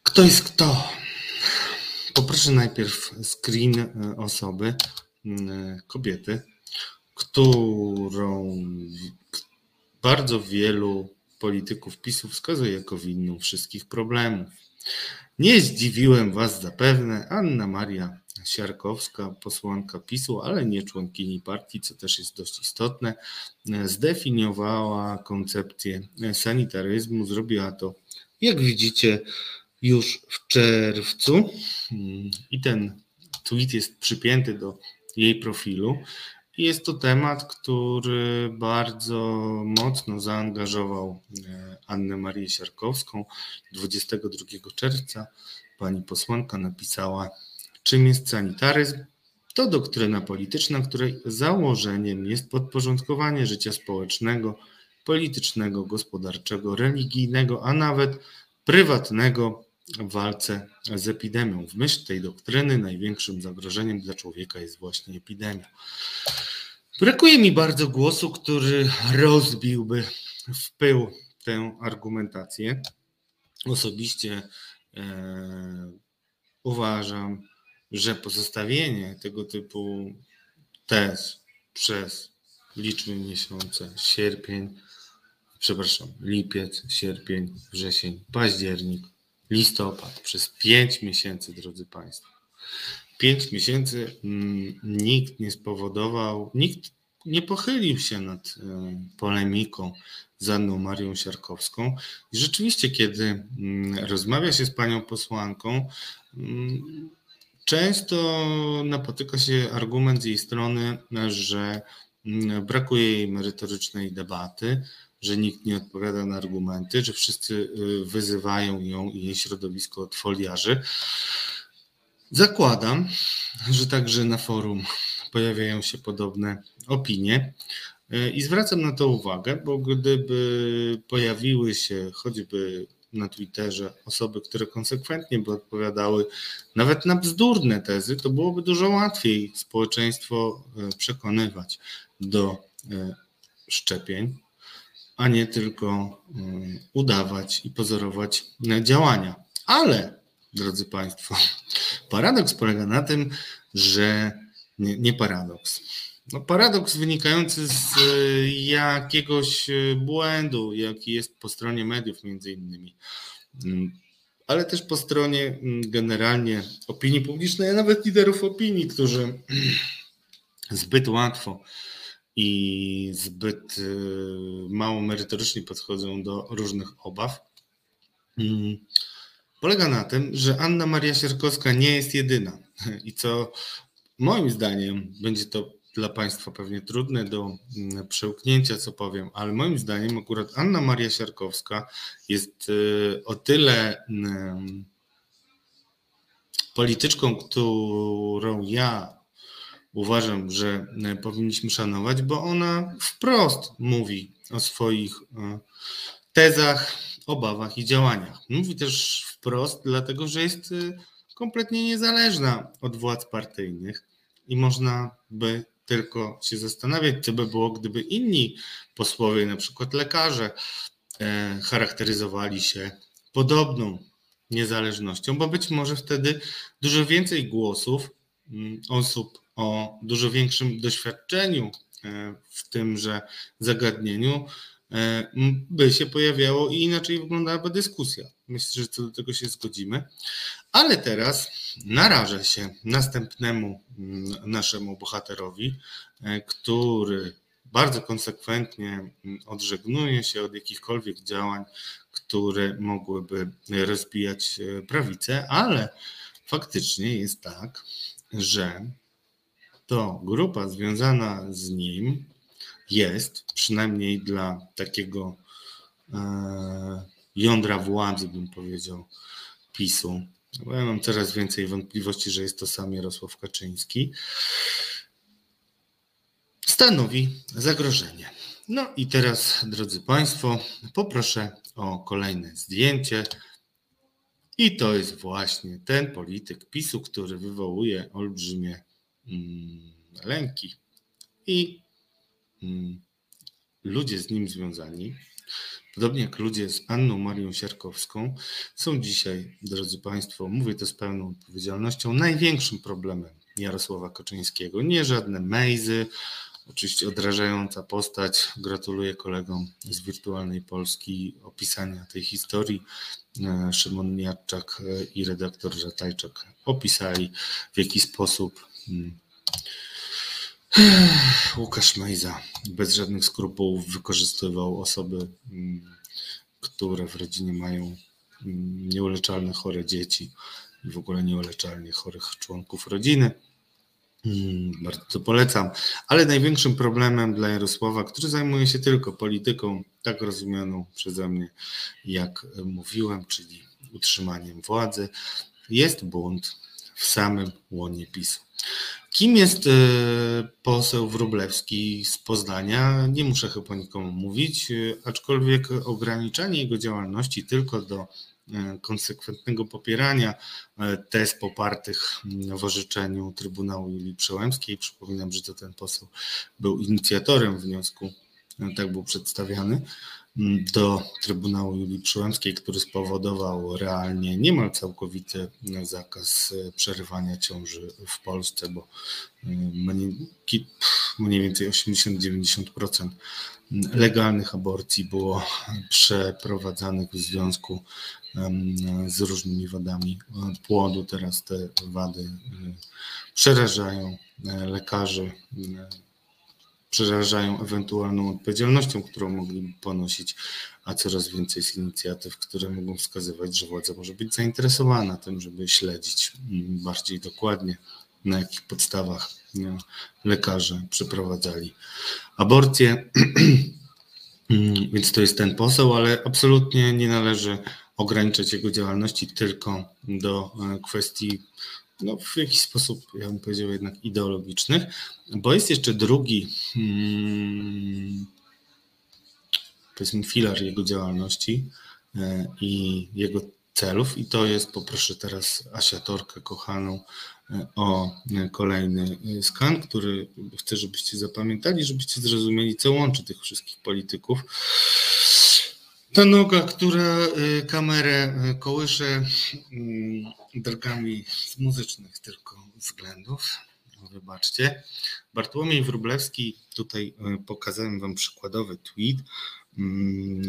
Kto jest kto? Poproszę najpierw screen osoby, kobiety, którą bardzo wielu polityków PiSu wskazuje jako winną wszystkich problemów. Nie zdziwiłem Was zapewne. Anna Maria Siarkowska, posłanka PiSu, ale nie członkini partii, co też jest dość istotne, zdefiniowała koncepcję sanitaryzmu. Zrobiła to, jak widzicie, już w czerwcu. I ten tweet jest przypięty do jej profilu. Jest to temat, który bardzo mocno zaangażował e, Annę Marię Siarkowską. 22 czerwca pani posłanka napisała, czym jest sanitaryzm. To doktryna polityczna, której założeniem jest podporządkowanie życia społecznego, politycznego, gospodarczego, religijnego, a nawet prywatnego w walce z epidemią. W myśl tej doktryny największym zagrożeniem dla człowieka jest właśnie epidemia. Brakuje mi bardzo głosu, który rozbiłby w pył tę argumentację. Osobiście e, uważam, że pozostawienie tego typu tez przez liczne miesiące, sierpień, przepraszam, lipiec, sierpień, wrzesień, październik, listopad, przez pięć miesięcy, drodzy Państwo. Pięć miesięcy mm, nikt nie spowodował, nikt nie pochylił się nad e, polemiką z Anną Marią Siarkowską. I rzeczywiście, kiedy mm, rozmawia się z panią posłanką, mm, często napotyka się argument z jej strony, że brakuje jej merytorycznej debaty, że nikt nie odpowiada na argumenty, że wszyscy y, wyzywają ją i jej środowisko od foliarzy. Zakładam, że także na forum pojawiają się podobne opinie. Y, I zwracam na to uwagę, bo gdyby pojawiły się choćby na Twitterze osoby, które konsekwentnie by odpowiadały nawet na bzdurne tezy, to byłoby dużo łatwiej społeczeństwo y, przekonywać do szczepień, a nie tylko udawać i pozorować działania. Ale, drodzy Państwo, paradoks polega na tym, że nie, nie paradoks. No paradoks wynikający z e, jakiegoś e, błędu, jaki jest po stronie mediów, między innymi, mm, ale też po stronie mm, generalnie opinii publicznej, a nawet liderów opinii, którzy zbyt łatwo i zbyt y, mało merytorycznie podchodzą do różnych obaw. Polega na tym, że Anna Maria Sierkowska nie jest jedyna. I co moim zdaniem będzie to dla Państwa pewnie trudne do mm, przełknięcia, co powiem, ale moim zdaniem akurat Anna Maria Siarkowska jest y, o tyle mm, polityczką, którą ja uważam, że powinniśmy szanować, bo ona wprost mówi o swoich tezach, obawach i działaniach. Mówi też wprost, dlatego że jest kompletnie niezależna od władz partyjnych i można by tylko się zastanawiać, co by było, gdyby inni posłowie, na przykład lekarze, e, charakteryzowali się podobną niezależnością, bo być może wtedy dużo więcej głosów mm, osób o dużo większym doświadczeniu e, w tymże zagadnieniu by się pojawiało i inaczej wyglądałaby dyskusja. Myślę, że co do tego się zgodzimy. Ale teraz narażę się następnemu mm, naszemu bohaterowi, e, który bardzo konsekwentnie odżegnuje się od jakichkolwiek działań, które mogłyby rozbijać e, prawicę, ale faktycznie jest tak, że to grupa związana z nim jest, przynajmniej dla takiego e, jądra władzy, bym powiedział, PiSu. Bo ja mam coraz więcej wątpliwości, że jest to sam Jarosław Kaczyński. Stanowi zagrożenie. No i teraz, drodzy Państwo, poproszę o kolejne zdjęcie. I to jest właśnie ten polityk PiSu, który wywołuje olbrzymie mm, lęki. I ludzie z nim związani Podobnie jak ludzie z Anną Marią Siarkowską są dzisiaj, drodzy Państwo, mówię to z pełną odpowiedzialnością, największym problemem Jarosława Kaczyńskiego. Nie żadne mejzy, oczywiście odrażająca postać. Gratuluję kolegom z Wirtualnej Polski opisania tej historii. E, Szymon Miatczak i redaktor Żatajczak opisali w jaki sposób hmm, Łukasz Mejza bez żadnych skrupułów wykorzystywał osoby, mm, które w rodzinie mają mm, nieuleczalne chore dzieci i w ogóle nieuleczalnie chorych członków rodziny. Mm, bardzo to polecam. Ale największym problemem dla Jarosława, który zajmuje się tylko polityką, tak rozumianą przeze mnie, jak mówiłem, czyli utrzymaniem władzy, jest bunt w samym łonie PiSu. Kim jest e, poseł Wróblewski z Poznania? Nie muszę chyba nikomu mówić, e, aczkolwiek ograniczanie jego działalności tylko do e, konsekwentnego popierania tez popartych w orzeczeniu Trybunału Julii Przełębskiej. Przypominam, że to ten poseł był inicjatorem wniosku, tak był przedstawiany do Trybunału Julii Przyłębskiej, który spowodował realnie niemal całkowity zakaz przerywania ciąży w Polsce, bo mniej więcej 80-90% legalnych aborcji było przeprowadzanych w związku z różnymi wadami płodu. Teraz te wady przerażają lekarzy przerażają ewentualną odpowiedzialnością, którą mogliby ponosić, a coraz więcej jest inicjatyw, które mogą wskazywać, że władza może być zainteresowana tym, żeby śledzić bardziej dokładnie, na jakich podstawach lekarze przeprowadzali aborcję. Więc to jest ten poseł, ale absolutnie nie należy ograniczać jego działalności tylko do e, kwestii no, w jakiś sposób, ja bym powiedział, jednak ideologicznych, bo jest jeszcze drugi, hmm, powiedzmy, filar jego działalności e, i jego celów, i to jest, poproszę teraz Asia Torkę, kochaną, e, o kolejny skan, który chcę, żebyście zapamiętali, żebyście zrozumieli, co łączy tych wszystkich polityków. Ta noga, która y, kamerę y, kołysze mm, drgami z muzycznych tylko względów. No, wybaczcie. Bartłomiej Wróblewski, tutaj y, pokazałem Wam przykładowy tweet, mm,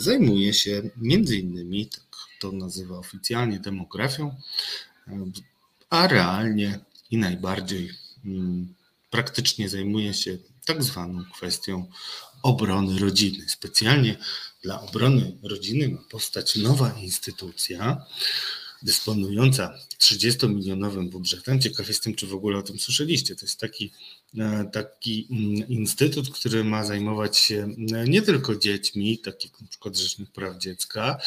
zajmuje się między innymi, tak to nazywa oficjalnie, demografią, a realnie i najbardziej mm, praktycznie zajmuje się tak zwaną kwestią obrony rodziny. Specjalnie dla obrony rodziny ma powstać nowa instytucja dysponująca 30-milionowym budżetem. Ciekaw jestem, czy w ogóle o tym słyszeliście. To jest taki, e, taki mm, instytut, który ma zajmować się e, nie tylko dziećmi, tak jak na przykład Rzecznik Praw Dziecka,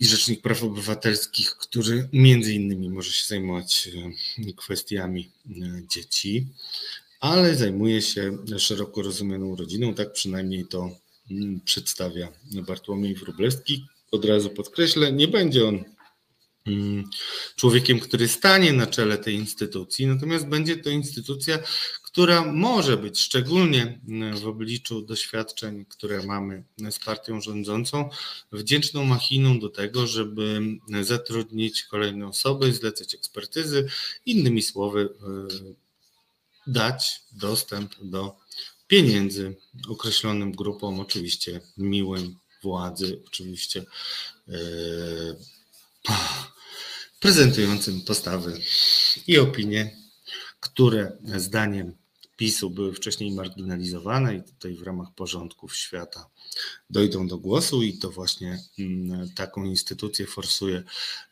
i Rzecznik Praw Obywatelskich, który między innymi może się zajmować kwestiami dzieci, ale zajmuje się szeroko rozumianą rodziną, tak przynajmniej to przedstawia Bartłomiej Wróblewski. Od razu podkreślę, nie będzie on mm, człowiekiem, który stanie na czele tej instytucji, natomiast będzie to instytucja, która może być szczególnie mm, w obliczu doświadczeń, które mamy z partią rządzącą, wdzięczną machiną do tego, żeby zatrudnić kolejne osoby, zlecać ekspertyzy, innymi słowy, dać dostęp do pieniędzy określonym grupom, oczywiście miłym władzy, oczywiście yy, prezentującym postawy i opinie, które zdaniem PiSu były wcześniej marginalizowane i tutaj w ramach porządków świata dojdą do głosu i to właśnie mm, taką instytucję forsuje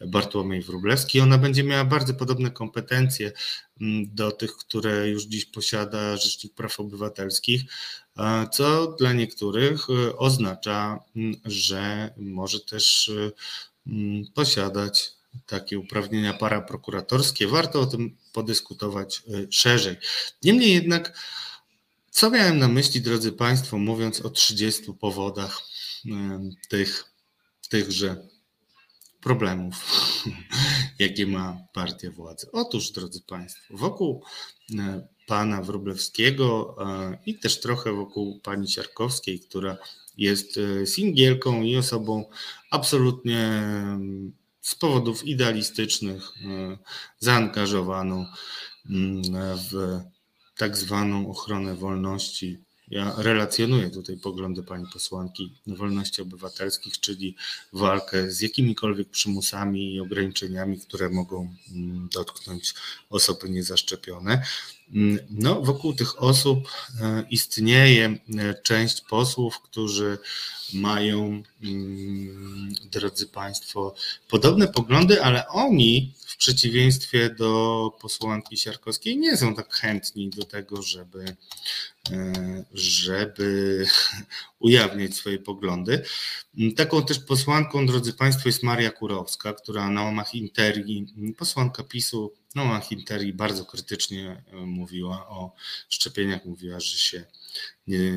Bartłomiej Wróblewski. Ona będzie miała bardzo podobne kompetencje mm, do tych, które już dziś posiada Rzecznik Praw Obywatelskich, co dla niektórych y, oznacza, mm, że może też y, posiadać takie uprawnienia paraprokuratorskie. Warto o tym podyskutować y, szerzej. Niemniej jednak, co miałem na myśli, drodzy Państwo, mówiąc o 30 powodach tych, tychże problemów, jakie ma partia władzy? Otóż, drodzy Państwo, wokół pana Wróblewskiego i też trochę wokół pani Siarkowskiej, która jest singielką i osobą absolutnie z powodów idealistycznych e, zaangażowaną mm, w tak zwaną ochronę wolności. Ja relacjonuję tutaj poglądy pani posłanki wolności obywatelskich, czyli walkę z jakimikolwiek przymusami i ograniczeniami, które mogą mm, dotknąć osoby niezaszczepione. Mm, no, wokół tych osób e, istnieje e, część posłów, którzy mają, mm, drodzy Państwo, podobne poglądy, ale oni w przeciwieństwie do posłanki Siarkowskiej nie są tak chętni do tego, żeby, e, żeby ujawniać swoje poglądy. Taką też posłanką, drodzy Państwo, jest Maria Kurowska, która na łamach Interii, posłanka PiSu, na łamach Interii bardzo krytycznie e, mówiła o szczepieniach, mówiła, że się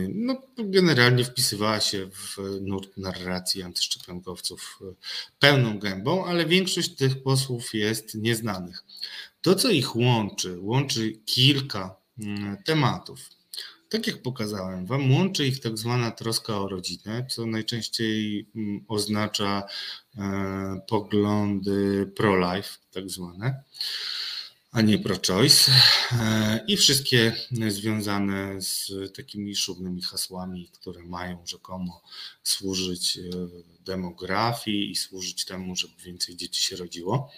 no, generalnie wpisywała się w nurt narracji antyszczepionkowców e, pełną gębą, ale większość tych posłów jest nieznanych. To, co ich łączy, łączy kilka mm, tematów. Tak jak pokazałem Wam, łączy ich tak zwana troska o rodzinę, co najczęściej mm, oznacza e, poglądy pro-life, tak zwane a nie pro-choice. E, I wszystkie związane z takimi szumnymi hasłami, które mają rzekomo służyć e, demografii i służyć temu, żeby więcej dzieci się rodziło.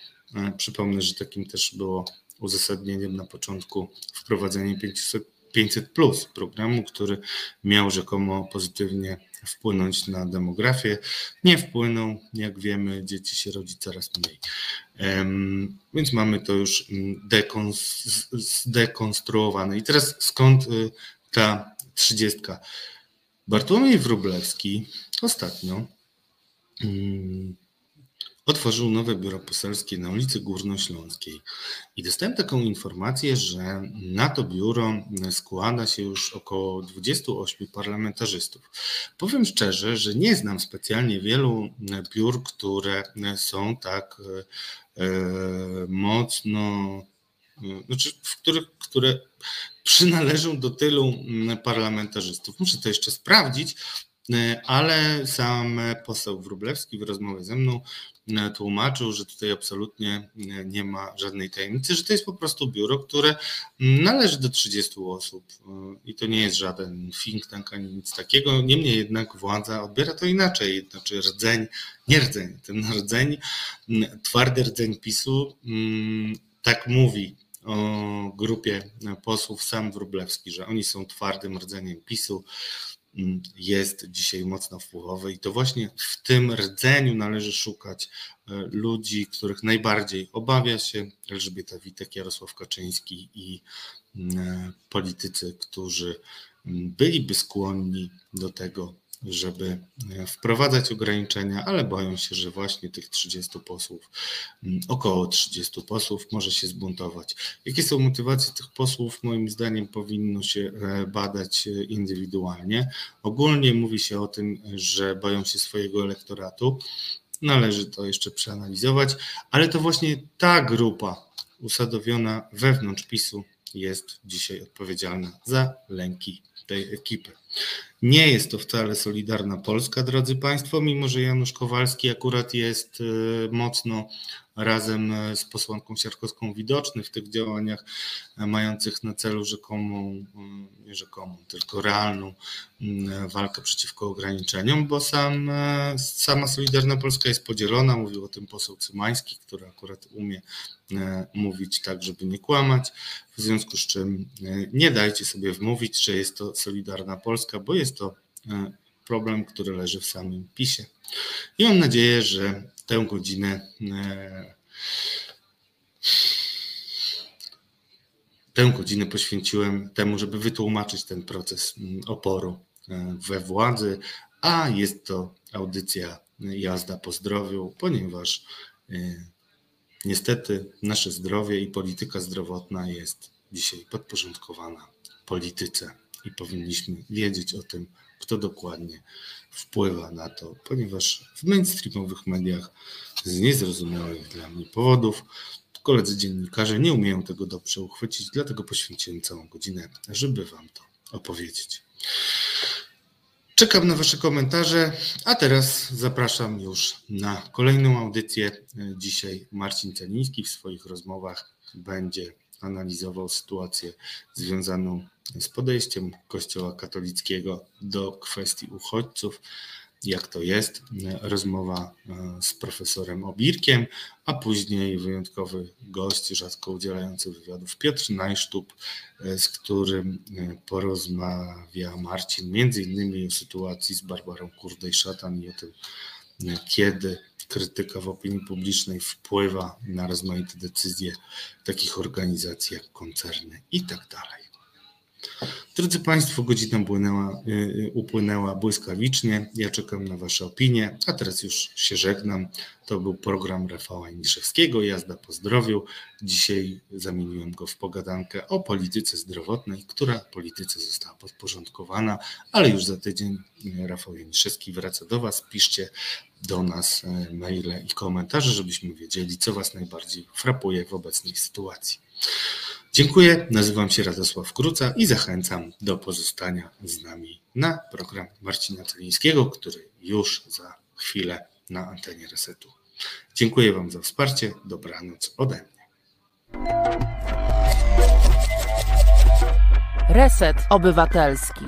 Przypomnę, że takim też było uzasadnieniem na początku wprowadzenie 500 500 plus programu, który miał rzekomo pozytywnie wpłynąć na demografię. Nie wpłynął, jak wiemy, dzieci się rodzi coraz mniej. Więc mamy to już mm, zdekonstruowane. I teraz skąd y, ta trzydziestka? Bartłomiej Wróblewski ostatnio mm, otworzył nowe biuro poselskie na ulicy Górnośląskiej i dostałem taką informację, że na to biuro składa się już około 28 parlamentarzystów. Powiem szczerze, że nie znam specjalnie wielu biur, które są tak e, mocno, e, znaczy w których, które przynależą do tylu parlamentarzystów. Muszę to jeszcze sprawdzić, e, ale sam poseł Wróblewski w rozmowie ze mną E, tłumaczył, że tutaj absolutnie nie ma żadnej tajemnicy, że to jest po prostu biuro, które należy do 30 osób. I to nie jest żaden think tank ani nic takiego. Niemniej jednak władza odbiera to inaczej, znaczy rdzeń, nie rdzeń, ten rdzeń, twardy rdzeń PiSu, tak mówi o grupie posłów sam Wróblewski, że oni są twardym rdzeniem PiSu, jest dzisiaj mocno wpływowy. I to właśnie w tym rdzeniu należy szukać e, ludzi, których najbardziej obawia się Elżbieta Witek, Jarosław Kaczyński i e, politycy, którzy byliby skłonni do tego, żeby e, wprowadzać ograniczenia, ale boją się, że właśnie tych 30 posłów, około 30 posłów może się zbuntować. Jakie są motywacje tych posłów? Moim zdaniem powinno się e, badać e, indywidualnie. Ogólnie mówi się o tym, że boją się swojego elektoratu. Należy to jeszcze przeanalizować, ale to właśnie ta grupa usadowiona wewnątrz PiSu jest dzisiaj odpowiedzialna za lęki tej ekipy. Nie jest to wcale Solidarna Polska, drodzy Państwo, mimo że Janusz Kowalski akurat jest e, mocno razem e, z posłanką Siarkowską widoczny w tych działaniach e, mających na celu rzekomą, nie rzekomą, tylko realną walkę przeciwko ograniczeniom, bo sam, sama Solidarna Polska jest podzielona, mówił o tym poseł Cymański, który akurat umie mówić tak, żeby nie kłamać, w związku z czym nie dajcie sobie wmówić, że jest to Solidarna Polska, bo jest to e, problem, który leży w samym PiSie. I mam nadzieję, że tę godzinę e, tę godzinę poświęciłem temu, żeby wytłumaczyć ten proces mm, oporu e, we władzy, a jest to audycja jazda po zdrowiu, ponieważ niestety nasze zdrowie i polityka zdrowotna jest dzisiaj podporządkowana polityce i powinniśmy wiedzieć o tym, kto dokładnie wpływa na to, ponieważ w mainstreamowych mediach z niezrozumiałych dla mnie powodów koledzy dziennikarze nie umieją tego dobrze uchwycić, dlatego poświęciłem całą godzinę, żeby Wam to opowiedzieć. Czekam na Wasze komentarze, a teraz zapraszam już na kolejną audycję. Dzisiaj Marcin Celiński w swoich rozmowach będzie analizował sytuację związaną z podejściem Kościoła katolickiego do kwestii uchodźców, jak to jest. Rozmowa e, z profesorem Obirkiem, a później wyjątkowy gość, rzadko udzielający wywiadów, Piotr Najsztub, e, z którym e, porozmawia Marcin między innymi o sytuacji z Barbarą Kurdej-Szatan i o tym, kiedy krytyka w opinii publicznej wpływa na rozmaite decyzje takich organizacji jak koncerny i tak dalej. Drodzy Państwo, godzina upłynęła, y, y, upłynęła błyskawicznie. Ja czekam na Wasze opinie, a teraz już się żegnam. To był program Rafała Niszewskiego, Jazda po zdrowiu. Dzisiaj zamieniłem go w pogadankę o polityce zdrowotnej, która polityce została podporządkowana, ale już za tydzień y, Rafał Janiszewski wraca do Was. Piszcie do nas maile i komentarze, żebyśmy wiedzieli, co Was najbardziej frapuje w obecnej sytuacji. Dziękuję, nazywam się Radosław Kruca i zachęcam do pozostania z nami na program Marcina Celińskiego, który już za chwilę na antenie Resetu. Dziękuję Wam za wsparcie. Dobranoc ode mnie. Reset Obywatelski.